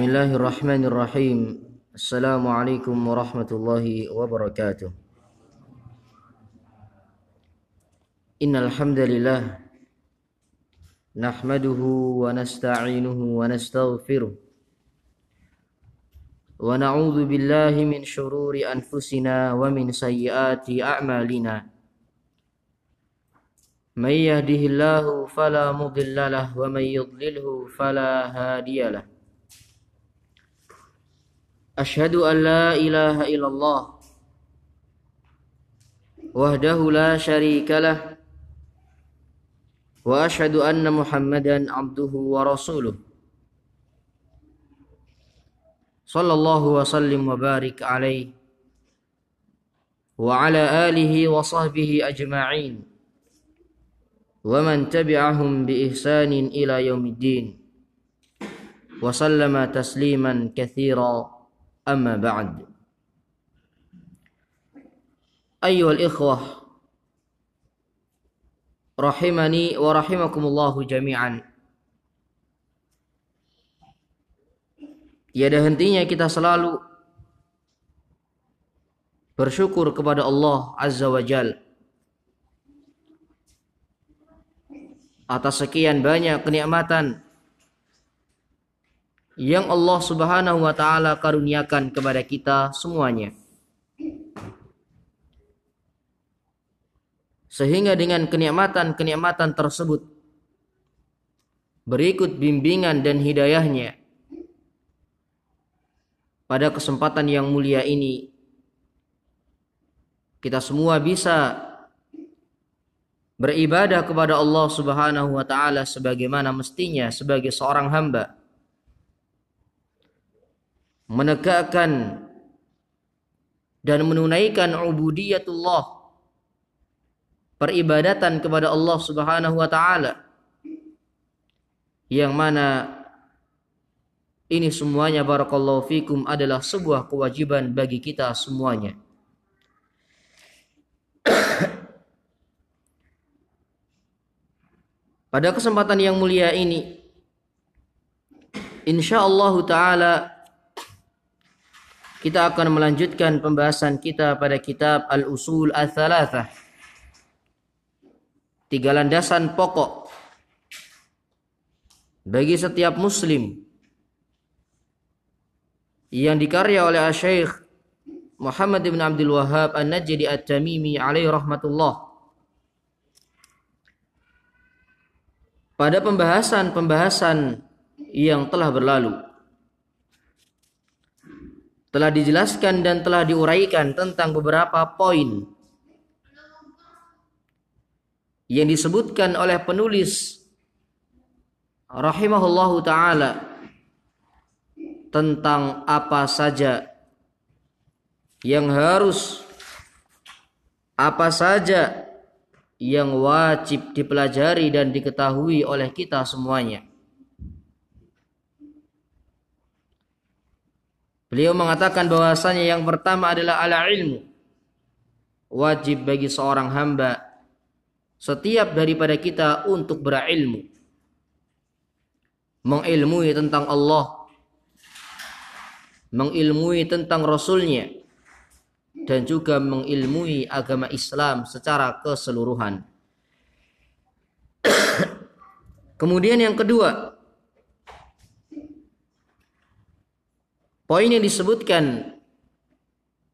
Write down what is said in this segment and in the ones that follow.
بسم الله الرحمن الرحيم السلام عليكم ورحمة الله وبركاته إن الحمد لله نحمده ونستعينه ونستغفره ونعوذ بالله من شرور أنفسنا ومن سيئات أعمالنا من يهده الله فلا مضل له ومن يضلله فلا هادي له أشهد أن لا إله إلا الله وحده لا شريك له وأشهد أن محمدا عبده ورسوله صلى الله وسلم وبارك عليه وعلى آله وصحبه أجمعين ومن تبعهم بإحسان إلى يوم الدين وسلم تسليما كثيرا أما بعد أيها الإخوة رحمني ورحمكم الله جميعا Tiada hentinya kita selalu bersyukur kepada Allah Azza wa Jal atas sekian banyak kenikmatan yang Allah Subhanahu wa taala karuniakan kepada kita semuanya. Sehingga dengan kenikmatan-kenikmatan tersebut berikut bimbingan dan hidayahnya pada kesempatan yang mulia ini kita semua bisa beribadah kepada Allah Subhanahu wa taala sebagaimana mestinya sebagai seorang hamba menegakkan dan menunaikan ubudiyatullah peribadatan kepada Allah Subhanahu wa taala yang mana ini semuanya barakallahu fikum adalah sebuah kewajiban bagi kita semuanya. Pada kesempatan yang mulia ini insyaallah taala kita akan melanjutkan pembahasan kita pada kitab Al-Usul Al-Thalathah. Tiga landasan pokok bagi setiap muslim yang dikarya oleh Syekh Muhammad bin Abdul Wahab An-Najdi At-Tamimi alaihi rahmatullah. Pada pembahasan-pembahasan yang telah berlalu telah dijelaskan dan telah diuraikan tentang beberapa poin yang disebutkan oleh penulis rahimahullahu taala tentang apa saja yang harus apa saja yang wajib dipelajari dan diketahui oleh kita semuanya. Beliau mengatakan bahwasanya yang pertama adalah ala ilmu. Wajib bagi seorang hamba setiap daripada kita untuk berilmu. Mengilmui tentang Allah. Mengilmui tentang Rasulnya. Dan juga mengilmui agama Islam secara keseluruhan. Kemudian yang kedua, Poin yang disebutkan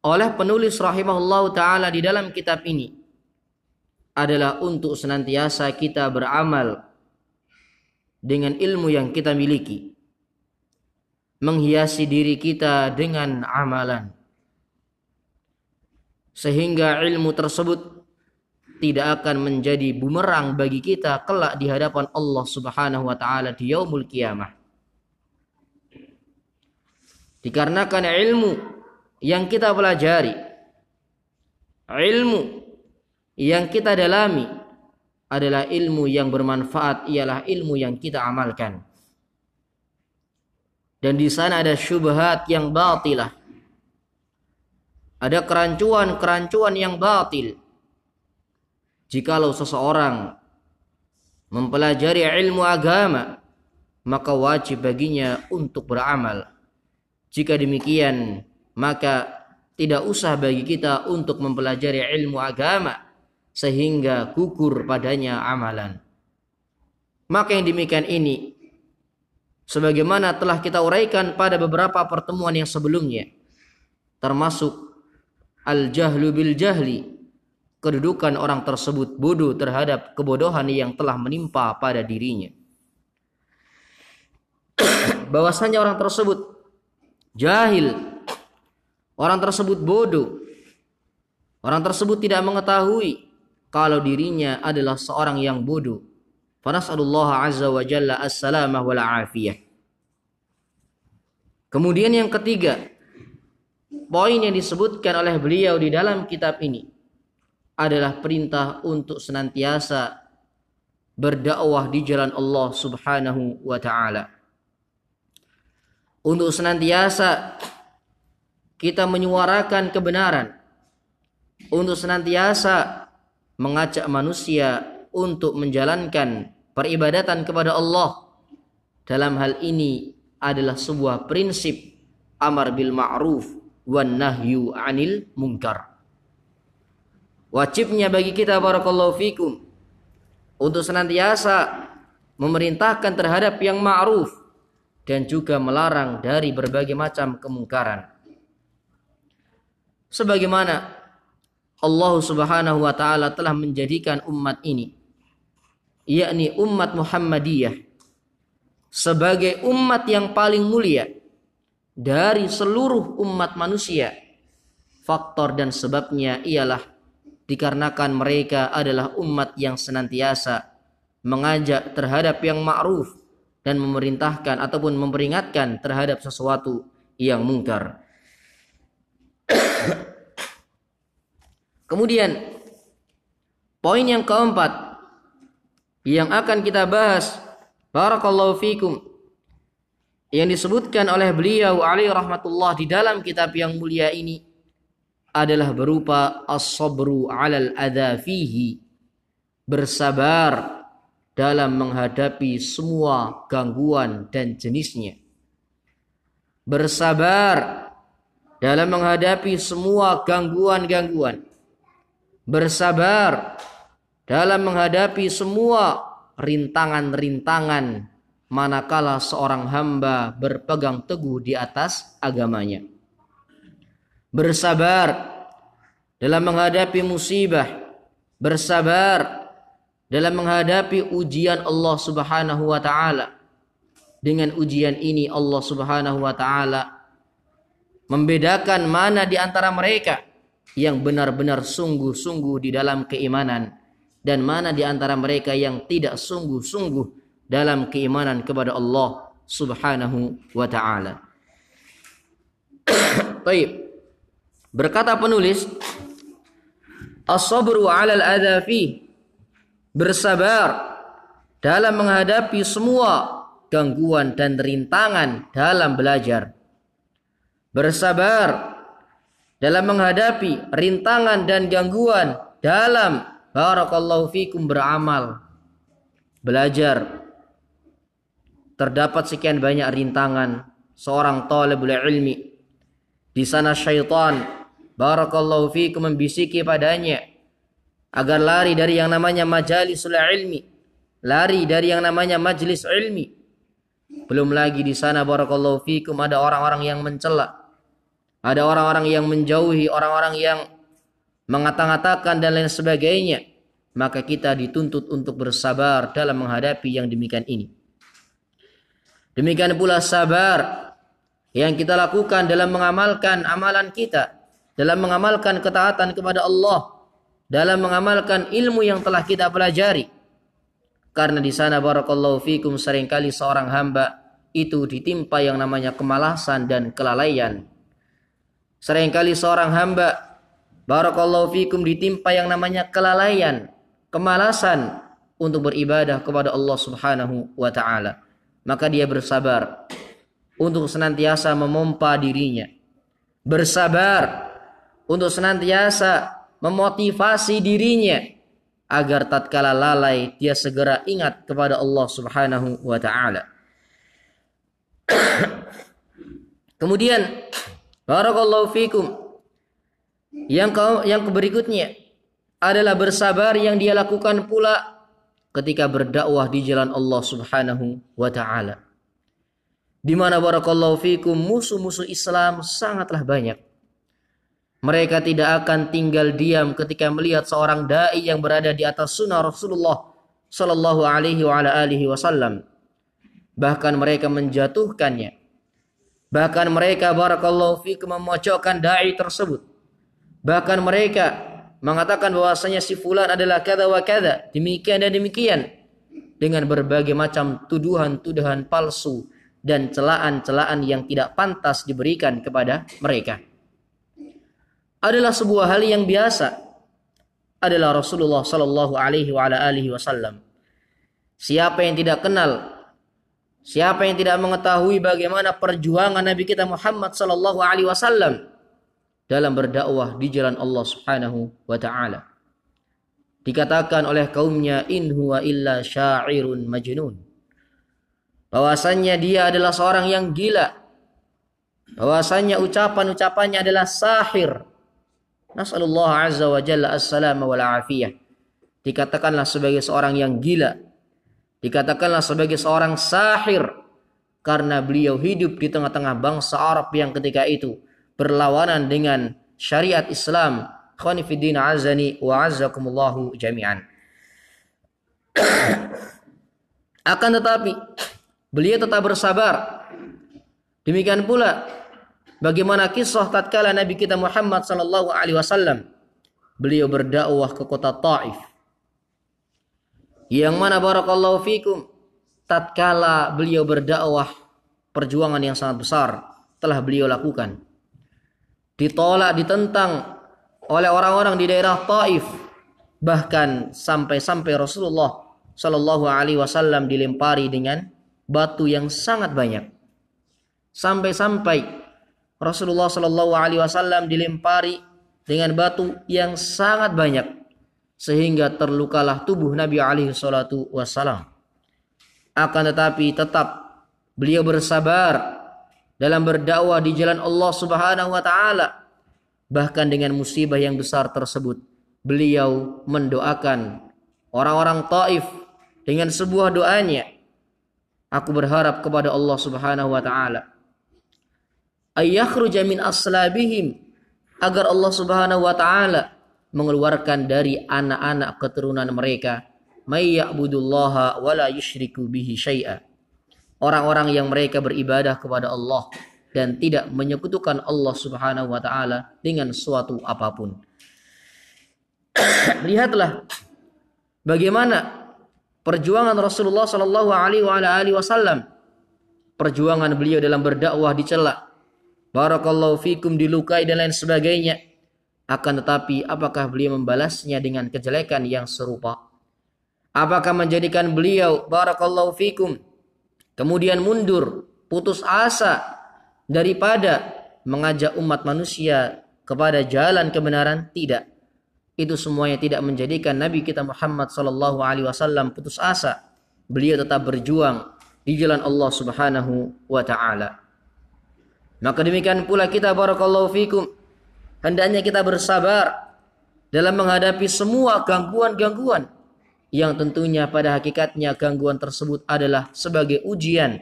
oleh penulis rahimahullah taala di dalam kitab ini adalah untuk senantiasa kita beramal dengan ilmu yang kita miliki. Menghiasi diri kita dengan amalan. Sehingga ilmu tersebut tidak akan menjadi bumerang bagi kita kelak di hadapan Allah Subhanahu wa taala di yaumul kiamah. Dikarenakan ilmu yang kita pelajari, ilmu yang kita dalami adalah ilmu yang bermanfaat, ialah ilmu yang kita amalkan. Dan di sana ada syubhat yang batilah. Ada kerancuan-kerancuan yang batil. Jikalau seseorang mempelajari ilmu agama maka wajib baginya untuk beramal. Jika demikian, maka tidak usah bagi kita untuk mempelajari ilmu agama sehingga gugur padanya amalan. Maka yang demikian ini sebagaimana telah kita uraikan pada beberapa pertemuan yang sebelumnya termasuk al-jahlu bil jahli kedudukan orang tersebut bodoh terhadap kebodohan yang telah menimpa pada dirinya bahwasanya orang tersebut jahil, orang tersebut bodoh, orang tersebut tidak mengetahui kalau dirinya adalah seorang yang bodoh. Fanas'alullah azza wa jalla as-salamah wal afiyah. Kemudian yang ketiga, poin yang disebutkan oleh beliau di dalam kitab ini adalah perintah untuk senantiasa berdakwah di jalan Allah Subhanahu wa taala untuk senantiasa kita menyuarakan kebenaran. Untuk senantiasa mengajak manusia untuk menjalankan peribadatan kepada Allah. Dalam hal ini adalah sebuah prinsip amar bil ma'ruf wan nahyu anil munkar. Wajibnya bagi kita barakallahu fikum untuk senantiasa memerintahkan terhadap yang ma'ruf dan juga melarang dari berbagai macam kemungkaran. Sebagaimana Allah Subhanahu wa taala telah menjadikan umat ini yakni umat Muhammadiyah sebagai umat yang paling mulia dari seluruh umat manusia. Faktor dan sebabnya ialah dikarenakan mereka adalah umat yang senantiasa mengajak terhadap yang ma'ruf dan memerintahkan ataupun memperingatkan terhadap sesuatu yang mungkar. Kemudian poin yang keempat yang akan kita bahas barakallahu fikum yang disebutkan oleh beliau alaihi rahmatullah di dalam kitab yang mulia ini adalah berupa as-sabru 'alal adza fihi bersabar dalam menghadapi semua gangguan dan jenisnya. Bersabar dalam menghadapi semua gangguan-gangguan. Bersabar dalam menghadapi semua rintangan-rintangan manakala seorang hamba berpegang teguh di atas agamanya. Bersabar dalam menghadapi musibah, bersabar dalam menghadapi ujian Allah Subhanahu wa taala. Dengan ujian ini Allah Subhanahu wa taala membedakan mana di antara mereka yang benar-benar sungguh-sungguh di dalam keimanan dan mana di antara mereka yang tidak sungguh-sungguh dalam keimanan kepada Allah Subhanahu wa taala. Baik. Berkata penulis, "As-sabru 'ala al-adha bersabar dalam menghadapi semua gangguan dan rintangan dalam belajar. Bersabar dalam menghadapi rintangan dan gangguan dalam barakallahu fikum beramal. Belajar. Terdapat sekian banyak rintangan seorang talibul ilmi. Di sana syaitan barakallahu fikum membisiki padanya agar lari dari yang namanya majalisul ilmi, lari dari yang namanya majlis ilmi. Belum lagi di sana barakallahu fikum ada orang-orang yang mencela. Ada orang-orang yang menjauhi, orang-orang yang mengata-ngatakan dan lain sebagainya. Maka kita dituntut untuk bersabar dalam menghadapi yang demikian ini. Demikian pula sabar yang kita lakukan dalam mengamalkan amalan kita, dalam mengamalkan ketaatan kepada Allah, dalam mengamalkan ilmu yang telah kita pelajari. Karena di sana barakallahu fikum sering kali seorang hamba itu ditimpa yang namanya kemalasan dan kelalaian. Seringkali seorang hamba barakallahu fikum ditimpa yang namanya kelalaian, kemalasan untuk beribadah kepada Allah Subhanahu wa taala. Maka dia bersabar untuk senantiasa memompa dirinya. Bersabar untuk senantiasa memotivasi dirinya agar tatkala lalai dia segera ingat kepada Allah Subhanahu wa taala. Kemudian barakallahu fikum yang kau yang berikutnya adalah bersabar yang dia lakukan pula ketika berdakwah di jalan Allah Subhanahu wa taala. Di mana barakallahu fikum musuh-musuh Islam sangatlah banyak. Mereka tidak akan tinggal diam ketika melihat seorang dai yang berada di atas sunnah Rasulullah sallallahu alaihi wasallam. Bahkan mereka menjatuhkannya. Bahkan mereka barakallahu fikum memojokkan dai tersebut. Bahkan mereka mengatakan bahwasanya si fulan adalah kada wa kada, demikian dan demikian dengan berbagai macam tuduhan-tuduhan palsu dan celaan-celaan yang tidak pantas diberikan kepada mereka. Adalah sebuah hal yang biasa adalah Rasulullah sallallahu alaihi wasallam. Siapa yang tidak kenal Siapa yang tidak mengetahui bagaimana perjuangan Nabi kita Muhammad sallallahu alaihi wasallam dalam berdakwah di jalan Allah Subhanahu wa taala. Dikatakan oleh kaumnya in huwa illa syairun majnun. Bahwasannya dia adalah seorang yang gila. Bahwasannya ucapan-ucapannya adalah sahir. Nasallallahu azza wa jalla as-salama wal afiyah. Dikatakanlah sebagai seorang yang gila. Dikatakanlah sebagai seorang sahir karena beliau hidup di tengah-tengah bangsa Arab yang ketika itu berlawanan dengan syariat Islam. Khonifuddin azani wa azzakumullahu jami'an. Akan tetapi beliau tetap bersabar. Demikian pula bagaimana kisah tatkala Nabi kita Muhammad sallallahu alaihi wasallam beliau berdakwah ke kota Taif. Yang mana barakallahu fikum tatkala beliau berdakwah perjuangan yang sangat besar telah beliau lakukan ditolak, ditentang oleh orang-orang di daerah Taif. Bahkan sampai-sampai Rasulullah Shallallahu Alaihi Wasallam dilempari dengan batu yang sangat banyak. Sampai-sampai Rasulullah Shallallahu Alaihi Wasallam dilempari dengan batu yang sangat banyak sehingga terlukalah tubuh Nabi alaihi salatu wasallam. Akan tetapi tetap beliau bersabar dalam berdakwah di jalan Allah Subhanahu wa taala. Bahkan dengan musibah yang besar tersebut, beliau mendoakan orang-orang Taif dengan sebuah doanya. Aku berharap kepada Allah Subhanahu wa taala ayakhruja min aslabihim agar Allah Subhanahu wa taala mengeluarkan dari anak-anak keturunan mereka may ya'budullaha wa la yusyriku bihi syai'a orang-orang yang mereka beribadah kepada Allah dan tidak menyekutukan Allah Subhanahu wa taala dengan suatu apa pun. Lihatlah bagaimana perjuangan Rasulullah Shallallahu alaihi wasallam. Perjuangan beliau dalam berdakwah dicela. Barakallahu fikum dilukai dan lain sebagainya. Akan tetapi apakah beliau membalasnya dengan kejelekan yang serupa? Apakah menjadikan beliau barakallahu fikum kemudian mundur, putus asa daripada mengajak umat manusia kepada jalan kebenaran tidak itu semuanya tidak menjadikan Nabi kita Muhammad sallallahu alaihi wasallam putus asa beliau tetap berjuang di jalan Allah Subhanahu wa taala maka demikian pula kita barakallahu fikum hendaknya kita bersabar dalam menghadapi semua gangguan-gangguan yang tentunya pada hakikatnya gangguan tersebut adalah sebagai ujian,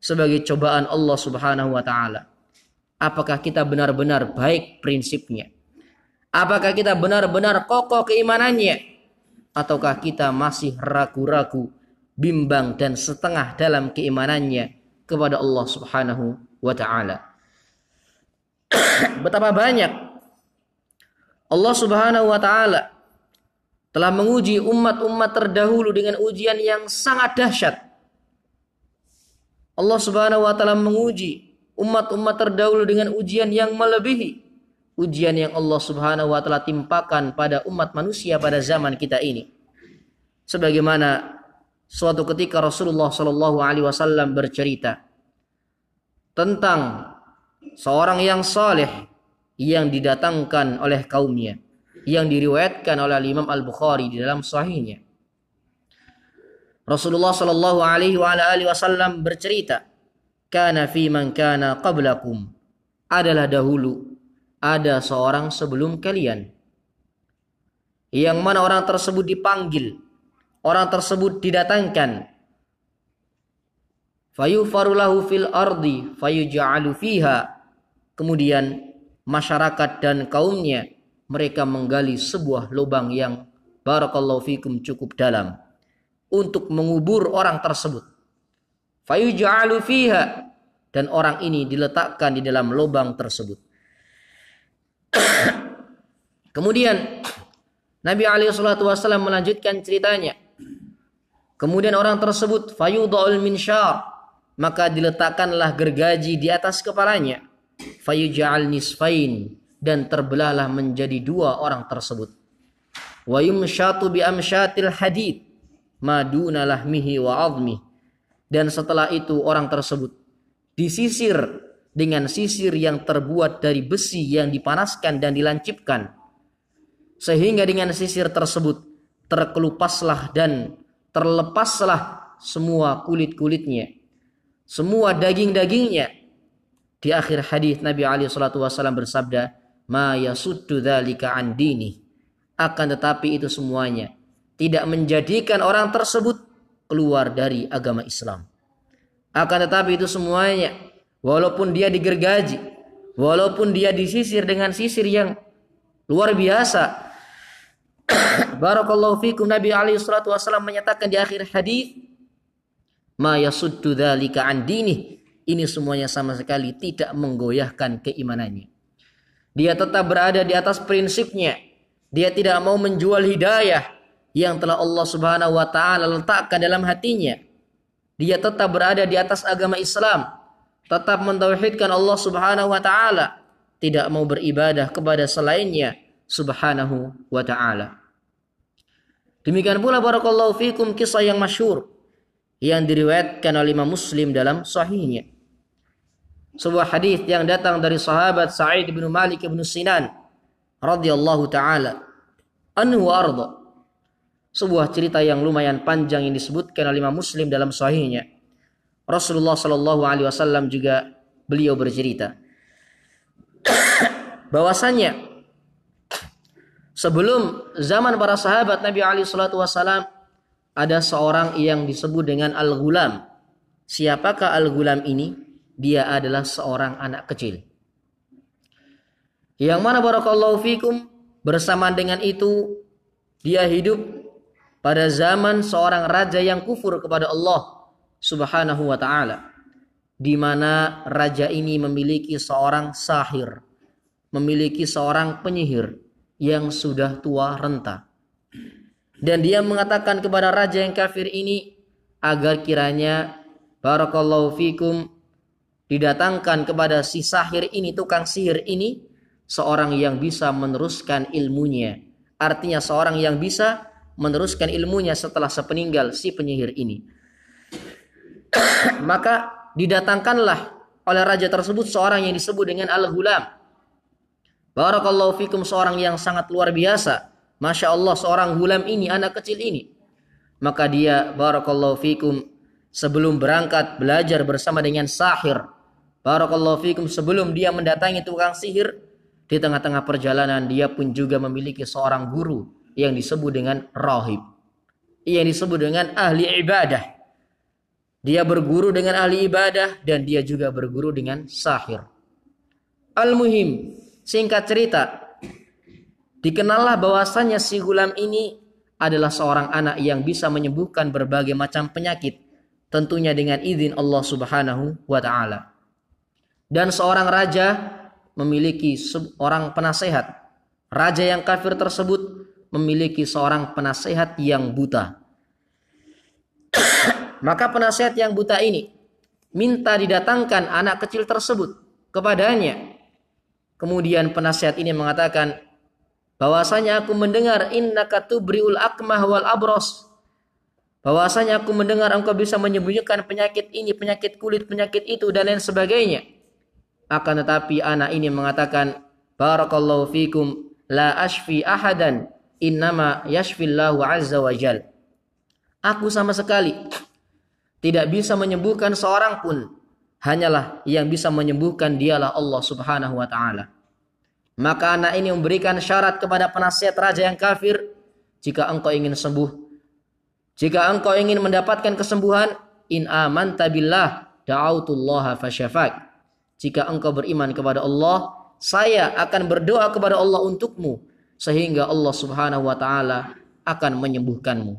sebagai cobaan Allah Subhanahu wa taala. Apakah kita benar-benar baik prinsipnya? Apakah kita benar-benar kokoh keimanannya? Ataukah kita masih ragu-ragu, bimbang dan setengah dalam keimanannya kepada Allah Subhanahu wa taala? Betapa banyak Allah Subhanahu wa taala telah menguji umat-umat terdahulu dengan ujian yang sangat dahsyat. Allah Subhanahu wa taala menguji umat-umat terdahulu dengan ujian yang melebihi ujian yang Allah Subhanahu wa taala timpakan pada umat manusia pada zaman kita ini. Sebagaimana suatu ketika Rasulullah Shallallahu alaihi wasallam bercerita tentang seorang yang saleh yang didatangkan oleh kaumnya yang diriwayatkan oleh Imam Al-Bukhari di dalam sahihnya. Rasulullah Shallallahu alaihi wasallam bercerita kana fi man kana qablakum adalah dahulu ada seorang sebelum kalian yang mana orang tersebut dipanggil orang tersebut didatangkan fayufarulahu fil ardi fayuj'alu fiha. Kemudian masyarakat dan kaumnya mereka menggali sebuah lubang yang barakallahu fikum cukup dalam untuk mengubur orang tersebut. Fayuj'alu fiha. Dan orang ini diletakkan di dalam lubang tersebut. Kemudian Nabi alaihi melanjutkan ceritanya. Kemudian orang tersebut fayudha'ul minsyar maka diletakkanlah gergaji di atas kepalanya. Fayuj'al nisfain dan terbelahlah menjadi dua orang tersebut. Wa yumsyatu bi amsyatil hadid maduna lahmihi wa azmi. Dan setelah itu orang tersebut disisir dengan sisir yang terbuat dari besi yang dipanaskan dan dilancipkan. Sehingga dengan sisir tersebut terkelupaslah dan terlepaslah semua kulit-kulitnya semua daging-dagingnya di akhir hadis Nabi Ali Shallallahu Wasallam bersabda, "Ma yasuddu dzalika an dini." Akan tetapi itu semuanya tidak menjadikan orang tersebut keluar dari agama Islam. Akan tetapi itu semuanya walaupun dia digergaji, walaupun dia disisir dengan sisir yang luar biasa. Barakallahu fikum Nabi Ali Shallallahu Wasallam menyatakan di akhir hadis, "Ma yasuddu dzalika an dini." ini semuanya sama sekali tidak menggoyahkan keimanannya. Dia tetap berada di atas prinsipnya. Dia tidak mau menjual hidayah yang telah Allah Subhanahu wa taala letakkan dalam hatinya. Dia tetap berada di atas agama Islam, tetap mentauhidkan Allah Subhanahu wa taala, tidak mau beribadah kepada selainnya Subhanahu wa taala. Demikian pula barakallahu fikum kisah yang masyhur yang diriwayatkan oleh Imam Muslim dalam sahihnya. Sebuah hadis yang datang dari sahabat Sa'id bin Malik bin Sinan radhiyallahu taala anhu arda. Sebuah cerita yang lumayan panjang yang disebutkan oleh Imam Muslim dalam sahihnya. Rasulullah Shallallahu alaihi wasallam juga beliau bercerita bahwasanya sebelum zaman para sahabat Nabi Ali Shallallahu Wasallam ada seorang yang disebut dengan Al-Ghulam. Siapakah Al-Ghulam ini? dia adalah seorang anak kecil. Yang mana barakallahu fikum bersamaan dengan itu dia hidup pada zaman seorang raja yang kufur kepada Allah Subhanahu wa taala. Di mana raja ini memiliki seorang sahir, memiliki seorang penyihir yang sudah tua renta. Dan dia mengatakan kepada raja yang kafir ini agar kiranya barakallahu fikum didatangkan kepada si sahir ini, tukang sihir ini, seorang yang bisa meneruskan ilmunya. Artinya seorang yang bisa meneruskan ilmunya setelah sepeninggal si penyihir ini. Maka didatangkanlah oleh raja tersebut seorang yang disebut dengan Al-Hulam. Barakallahu fikum seorang yang sangat luar biasa. Masya Allah seorang hulam ini, anak kecil ini. Maka dia barakallahu fikum sebelum berangkat belajar bersama dengan sahir Barakallahu fikum sebelum dia mendatangi tukang sihir di tengah-tengah perjalanan dia pun juga memiliki seorang guru yang disebut dengan rahib. Yang disebut dengan ahli ibadah. Dia berguru dengan ahli ibadah dan dia juga berguru dengan sahir. Al-muhim, singkat cerita, dikenallah bahwasannya si gulam ini adalah seorang anak yang bisa menyembuhkan berbagai macam penyakit tentunya dengan izin Allah Subhanahu wa taala dan seorang raja memiliki seorang penasehat. Raja yang kafir tersebut memiliki seorang penasehat yang buta. Maka penasehat yang buta ini minta didatangkan anak kecil tersebut kepadanya. Kemudian penasehat ini mengatakan bahwasanya aku mendengar innaka tubriul akmah wal abros bahwasanya aku mendengar engkau bisa menyembuhkan penyakit ini, penyakit kulit, penyakit itu dan lain sebagainya. Akan tetapi anak ini mengatakan, Barakallahu fikum la ashfi ahadan innama yashfillahu azza wa jal. Aku sama sekali tidak bisa menyembuhkan seorang pun. hanyalah yang bisa menyembuhkan dialah Allah Subhanahu wa taala. Maka anak ini memberikan syarat kepada penasihat raja yang kafir, jika engkau ingin sembuh, jika engkau ingin mendapatkan kesembuhan, in aman tabillah da'autullaha fasyafak. Jika engkau beriman kepada Allah, saya akan berdoa kepada Allah untukmu sehingga Allah Subhanahu wa taala akan menyembuhkanmu.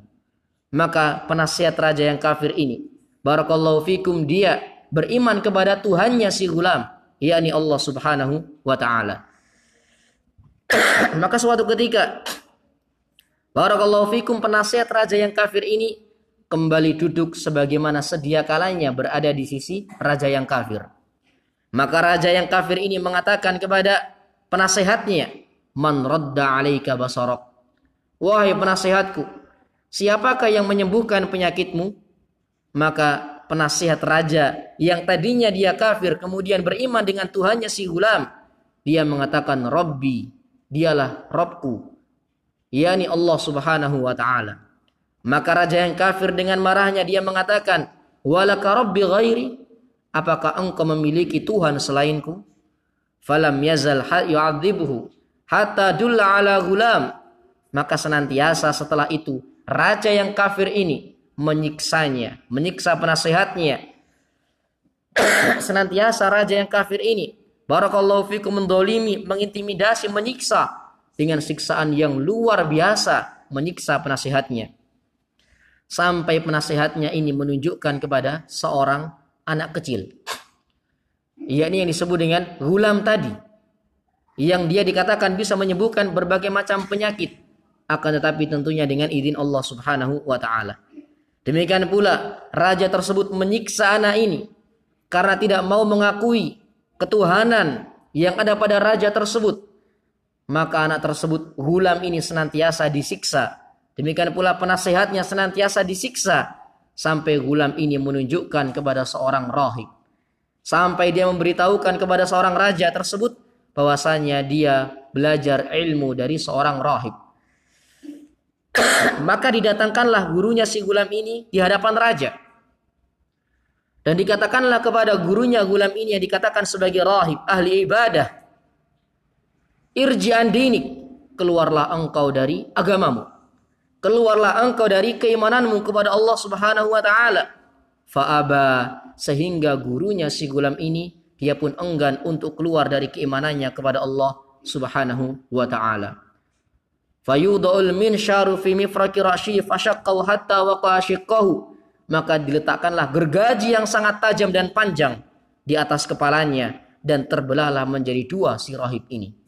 Maka penasihat raja yang kafir ini, barakallahu fikum dia beriman kepada Tuhannya si gulam, yakni Allah Subhanahu wa taala. Maka suatu ketika Barakallahu fikum penasihat raja yang kafir ini kembali duduk sebagaimana sedia kalanya berada di sisi raja yang kafir. Maka raja yang kafir ini mengatakan kepada penasehatnya, "Man radda 'alaika basarok." Wahai penasehatku, siapakah yang menyembuhkan penyakitmu? Maka penasihat raja yang tadinya dia kafir kemudian beriman dengan Tuhannya si gulam, dia mengatakan, "Robbi, dialah Robku." yakni Allah Subhanahu wa taala. Maka raja yang kafir dengan marahnya dia mengatakan, "Walaka ghairi?" Apakah engkau memiliki Tuhan selainku? Falam yazal yu'adzibuhu hatta dulla ala gulam. Maka senantiasa setelah itu raja yang kafir ini menyiksanya, menyiksa penasehatnya. senantiasa raja yang kafir ini barakallahu fikum mendolimi, mengintimidasi, menyiksa dengan siksaan yang luar biasa menyiksa penasihatnya. Sampai penasihatnya ini menunjukkan kepada seorang anak kecil. Yakni yang disebut dengan gulam tadi. Yang dia dikatakan bisa menyembuhkan berbagai macam penyakit. Akan tetapi tentunya dengan izin Allah subhanahu wa ta'ala. Demikian pula raja tersebut menyiksa anak ini. Karena tidak mau mengakui ketuhanan yang ada pada raja tersebut maka anak tersebut hulam ini senantiasa disiksa. Demikian pula penasehatnya senantiasa disiksa sampai hulam ini menunjukkan kepada seorang rohib. Sampai dia memberitahukan kepada seorang raja tersebut bahwasanya dia belajar ilmu dari seorang rohib. Maka didatangkanlah gurunya si gulam ini di hadapan raja. Dan dikatakanlah kepada gurunya gulam ini yang dikatakan sebagai rahib, ahli ibadah irji'an dinik keluarlah engkau dari agamamu. Keluarlah engkau dari keimananmu kepada Allah Subhanahu wa taala. Fa'aba sehingga gurunya si gulam ini dia pun enggan untuk keluar dari keimanannya kepada Allah Subhanahu wa taala. Fayudul minsharu fi mifraqi ra'syi fashaqqahu hatta waqa maka diletakkanlah gergaji yang sangat tajam dan panjang di atas kepalanya dan terbelahlah menjadi dua si rahib ini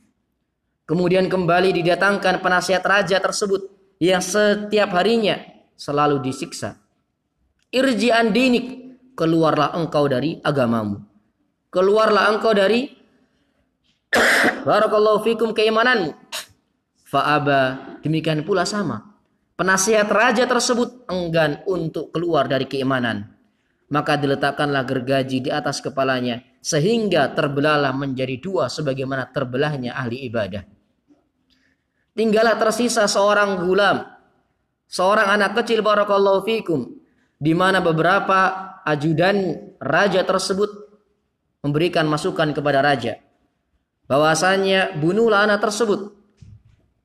Kemudian kembali didatangkan penasihat raja tersebut yang setiap harinya selalu disiksa. Irji andinik, keluarlah engkau dari agamamu. Keluarlah engkau dari barakallahu fikum keimananmu. Fa'aba, demikian pula sama. Penasihat raja tersebut enggan untuk keluar dari keimanan. Maka diletakkanlah gergaji di atas kepalanya sehingga terbelahlah menjadi dua sebagaimana terbelahnya ahli ibadah. Tinggallah tersisa seorang gulam, seorang anak kecil barakallahu fikum, di mana beberapa ajudan raja tersebut memberikan masukan kepada raja bahwasanya bunuhlah anak tersebut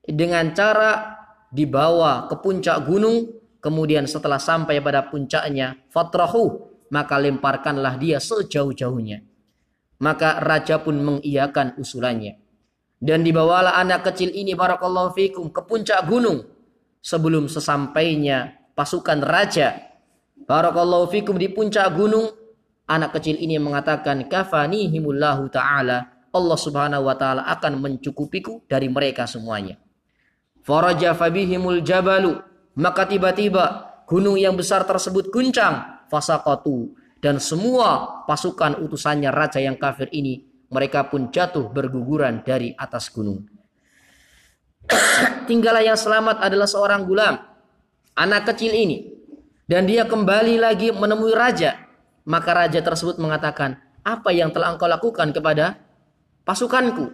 dengan cara dibawa ke puncak gunung kemudian setelah sampai pada puncaknya fatrahu maka lemparkanlah dia sejauh-jauhnya maka raja pun mengiyakan usulannya dan dibawalah anak kecil ini barakallahu fikum ke puncak gunung sebelum sesampainya pasukan raja. Barakallahu fikum di puncak gunung anak kecil ini mengatakan kafanihimullahu taala Allah Subhanahu wa taala akan mencukupiku dari mereka semuanya. Faraja fabihimul jabalu maka tiba-tiba gunung yang besar tersebut guncang fasaqatu dan semua pasukan utusannya raja yang kafir ini mereka pun jatuh berguguran dari atas gunung. Tinggallah yang selamat adalah seorang gulam, anak kecil ini. Dan dia kembali lagi menemui raja. Maka raja tersebut mengatakan, apa yang telah engkau lakukan kepada pasukanku?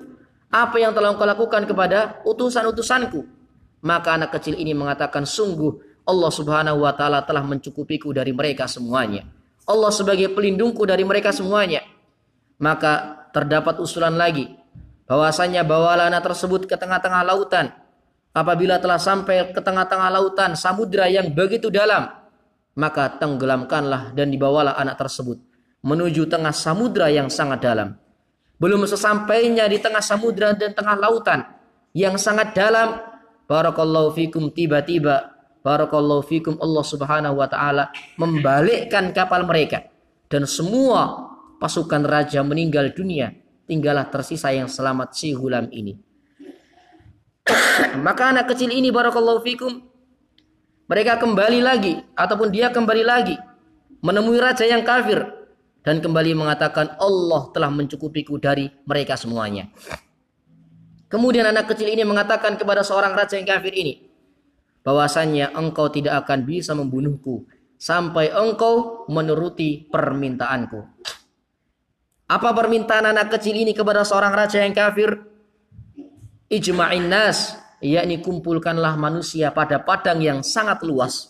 Apa yang telah engkau lakukan kepada utusan-utusanku? Maka anak kecil ini mengatakan, sungguh Allah subhanahu wa ta'ala telah mencukupiku dari mereka semuanya. Allah sebagai pelindungku dari mereka semuanya. Maka terdapat usulan lagi bahwasanya bawalah anak tersebut ke tengah-tengah lautan. Apabila telah sampai ke tengah-tengah lautan samudra yang begitu dalam, maka tenggelamkanlah dan dibawalah anak tersebut menuju tengah samudra yang sangat dalam. Belum sesampainya di tengah samudra dan tengah lautan yang sangat dalam, barakallahu fikum tiba-tiba barakallahu fikum Allah Subhanahu wa taala membalikkan kapal mereka dan semua pasukan raja meninggal dunia tinggallah tersisa yang selamat si hulam ini maka anak kecil ini barakallahu fikum mereka kembali lagi ataupun dia kembali lagi menemui raja yang kafir dan kembali mengatakan Allah telah mencukupiku dari mereka semuanya. Kemudian anak kecil ini mengatakan kepada seorang raja yang kafir ini bahwasannya engkau tidak akan bisa membunuhku sampai engkau menuruti permintaanku. Apa permintaan anak kecil ini kepada seorang raja yang kafir? Ijma'in nas, yakni kumpulkanlah manusia pada padang yang sangat luas.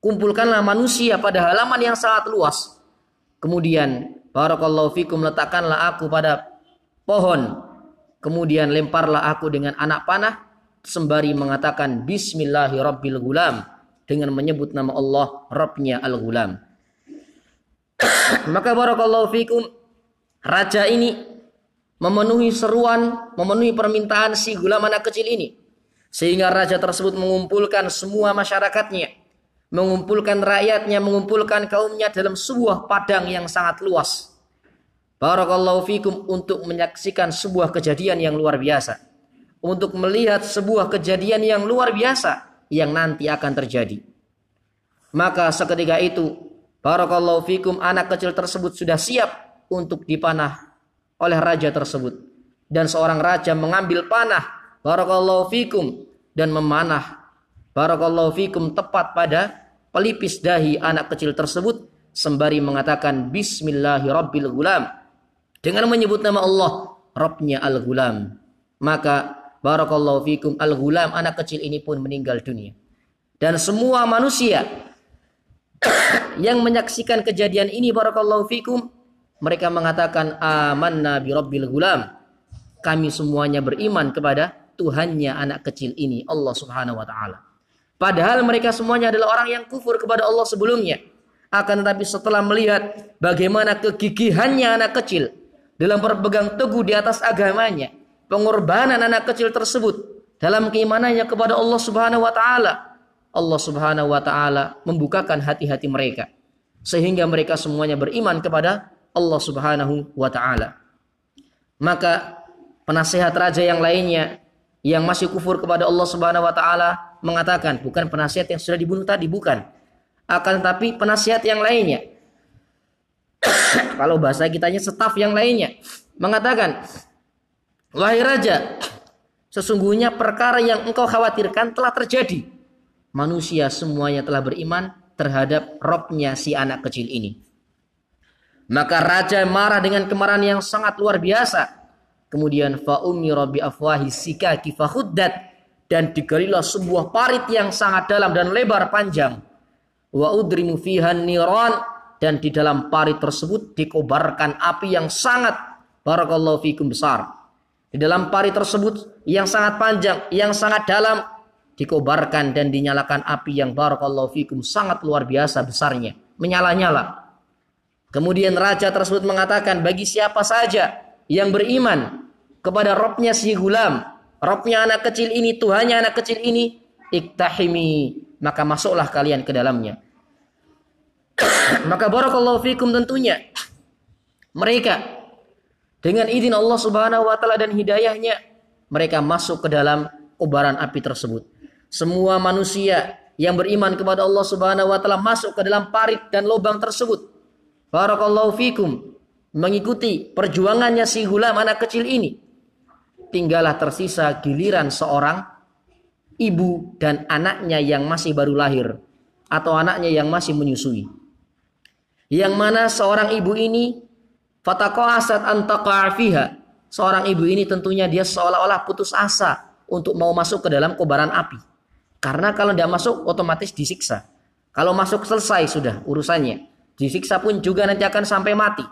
Kumpulkanlah manusia pada halaman yang sangat luas. Kemudian, barakallahu fikum letakkanlah aku pada pohon. Kemudian lemparlah aku dengan anak panah sembari mengatakan bismillahirrabbilgulam dengan menyebut nama Allah Rabbnya Al-Ghulam. Maka barakallahu fikum Raja ini memenuhi seruan, memenuhi permintaan si gulam anak kecil ini. Sehingga raja tersebut mengumpulkan semua masyarakatnya. Mengumpulkan rakyatnya, mengumpulkan kaumnya dalam sebuah padang yang sangat luas. Barakallahu fikum untuk menyaksikan sebuah kejadian yang luar biasa. Untuk melihat sebuah kejadian yang luar biasa yang nanti akan terjadi. Maka seketika itu, Barakallahu fikum anak kecil tersebut sudah siap untuk dipanah oleh raja tersebut dan seorang raja mengambil panah barakallahu fikum dan memanah barakallahu fikum tepat pada pelipis dahi anak kecil tersebut sembari mengatakan bismillahirabbil gulam dengan menyebut nama Allah Rabbnya al-gulam maka barakallahu fikum al-gulam anak kecil ini pun meninggal dunia dan semua manusia yang menyaksikan kejadian ini barakallahu fikum mereka mengatakan amanna bi rabbil gulam. Kami semuanya beriman kepada Tuhannya anak kecil ini, Allah Subhanahu wa taala. Padahal mereka semuanya adalah orang yang kufur kepada Allah sebelumnya. Akan tetapi setelah melihat bagaimana kegigihannya anak kecil dalam berpegang teguh di atas agamanya, pengorbanan anak kecil tersebut dalam keimanannya kepada Allah Subhanahu wa taala, Allah Subhanahu wa taala membukakan hati-hati mereka sehingga mereka semuanya beriman kepada Allah Subhanahu wa taala. Maka penasehat raja yang lainnya yang masih kufur kepada Allah Subhanahu wa taala mengatakan bukan penasihat yang sudah dibunuh tadi bukan akan tapi penasihat yang lainnya kalau bahasa kitanya staf yang lainnya. Mengatakan wahai raja sesungguhnya perkara yang engkau khawatirkan telah terjadi. Manusia semuanya telah beriman terhadap robnya si anak kecil ini. Maka raja marah dengan kemarahan yang sangat luar biasa. Kemudian fa'umira bi afwahi sikaki fahuddat. Dan digalilah sebuah parit yang sangat dalam dan lebar panjang. Wa udrimu dan di dalam parit tersebut dikobarkan api yang sangat barakallahu fikum besar. Di dalam parit tersebut yang sangat panjang, yang sangat dalam dikobarkan dan dinyalakan api yang barakallahu fikum sangat luar biasa besarnya, menyala-nyala. Kemudian raja tersebut mengatakan bagi siapa saja yang beriman kepada Robnya si gulam, Robnya anak kecil ini, Tuhannya anak kecil ini, iktahimi, maka masuklah kalian ke dalamnya. maka barakallahu fikum tentunya mereka dengan izin Allah Subhanahu wa taala dan hidayahnya mereka masuk ke dalam kobaran api tersebut. Semua manusia yang beriman kepada Allah Subhanahu wa taala masuk ke dalam parit dan lubang tersebut Barakallahu fikum. Mengikuti perjuangannya si gulam anak kecil ini. Tinggallah tersisa giliran seorang ibu dan anaknya yang masih baru lahir. Atau anaknya yang masih menyusui. Yang mana seorang ibu ini fatakoasat antaqafiha. Seorang ibu ini tentunya dia seolah-olah putus asa untuk mau masuk ke dalam kobaran api. Karena kalau tidak masuk otomatis disiksa. Kalau masuk selesai sudah urusannya. Disiksa pun juga nanti akan sampai mati.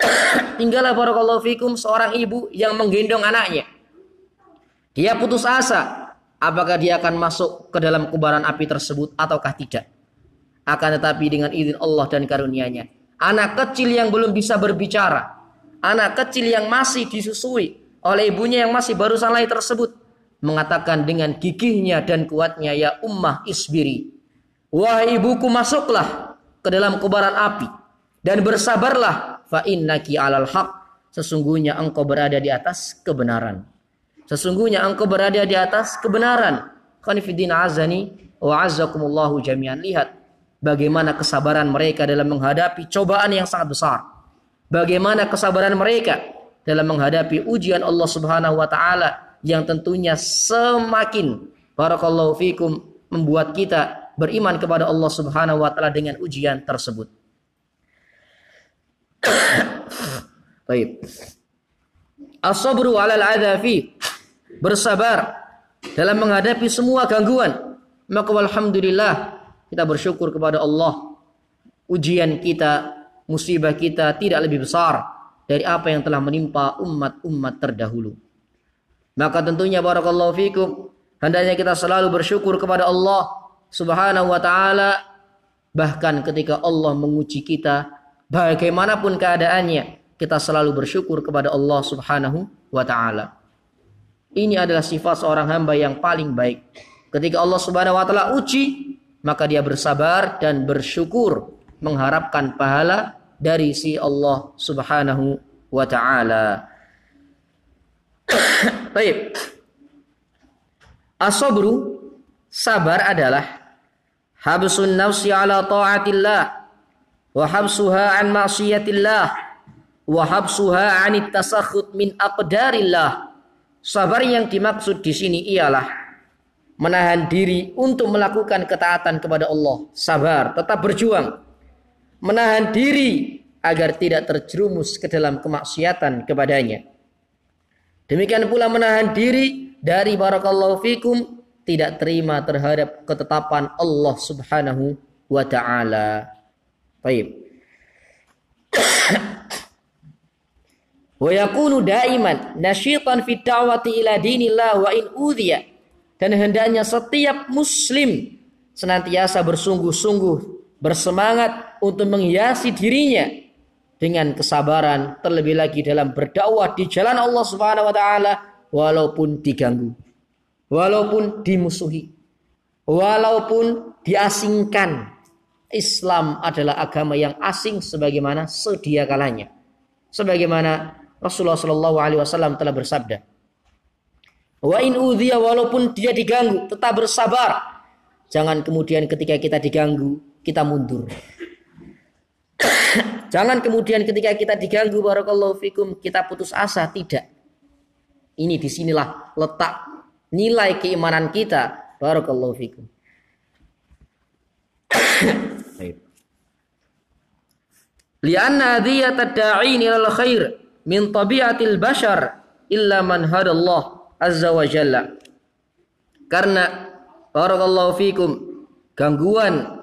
Tinggallah barakallahu fikum seorang ibu yang menggendong anaknya. Dia putus asa apakah dia akan masuk ke dalam kubaran api tersebut ataukah tidak. Akan tetapi dengan izin Allah dan karunia-Nya, anak kecil yang belum bisa berbicara, anak kecil yang masih disusui oleh ibunya yang masih baru lahir tersebut. Mengatakan dengan gigihnya dan kuatnya ya ummah isbiri wahai ibuku masuklah ke dalam kobaran api dan bersabarlah. Fa innaki alal haq. Sesungguhnya engkau berada di atas kebenaran. Sesungguhnya engkau berada di atas kebenaran. Khanifiddin azani wa azzakumullahu jami'an. Lihat bagaimana kesabaran mereka dalam menghadapi cobaan yang sangat besar bagaimana kesabaran mereka dalam menghadapi ujian Allah Subhanahu wa taala yang tentunya semakin barakallahu fikum membuat kita beriman kepada Allah Subhanahu wa taala dengan ujian tersebut. Baik. As-sabru 'alal adzafi. Bersabar dalam menghadapi semua gangguan. Maka alhamdulillah kita bersyukur kepada Allah. Ujian kita, musibah kita tidak lebih besar dari apa yang telah menimpa umat-umat terdahulu. Maka tentunya barakallahu fikum hendaknya kita selalu bersyukur kepada Allah Subhanahu wa taala bahkan ketika Allah menguji kita bagaimanapun keadaannya kita selalu bersyukur kepada Allah Subhanahu wa taala. Ini adalah sifat seorang hamba yang paling baik. Ketika Allah Subhanahu wa taala uji, maka dia bersabar dan bersyukur mengharapkan pahala dari si Allah Subhanahu wa taala. Baik. Asobru sabar adalah habsun nafsi ala taatillah wa habsuha an maksiatillah wa habsuha an min aqdarillah. Sabar yang dimaksud di sini ialah menahan diri untuk melakukan ketaatan kepada Allah. Sabar, tetap berjuang. Menahan diri agar tidak terjerumus ke dalam kemaksiatan kepadanya Demikian pula menahan diri dari barakallahu fikum tidak terima terhadap ketetapan Allah Subhanahu wa taala. Baik. wa yakunu daiman nasyitan fi da'wati ila dinillah wa in udhiya dan hendaknya setiap muslim senantiasa bersungguh-sungguh bersemangat untuk menghiasi dirinya dengan kesabaran terlebih lagi dalam berdakwah di jalan Allah Subhanahu wa taala walaupun diganggu walaupun dimusuhi walaupun diasingkan. Islam adalah agama yang asing sebagaimana sedia kalanya sebagaimana Rasulullah Shallallahu alaihi wasallam telah bersabda wa in udhiya walaupun dia diganggu tetap bersabar jangan kemudian ketika kita diganggu kita mundur Jangan kemudian ketika kita diganggu barakallahu fikum kita putus asa, tidak. Ini di sinilah letak nilai keimanan kita barakallahu fikum. Lianna diyat ad-da'in ila khair min tabiatil bashar illa man hadallah azza wa jalla. Karena barakallahu fikum gangguan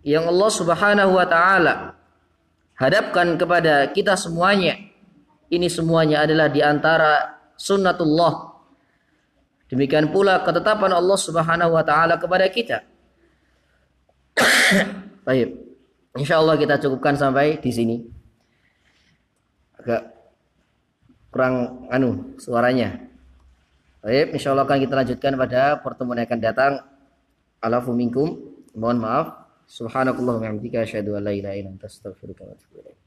yang Allah Subhanahu wa taala hadapkan kepada kita semuanya ini semuanya adalah di antara sunnatullah. Demikian pula ketetapan Allah Subhanahu wa taala kepada kita. Baik. Insyaallah kita cukupkan sampai di sini. Agak kurang anu suaranya. Baik insyaallah akan kita lanjutkan pada pertemuan yang akan datang. Alafu minkum. Mohon maaf. Subhanakallahumma wa bihamdika asyhadu an la ilaha illa anta astaghfiruka wa atubu ilaik.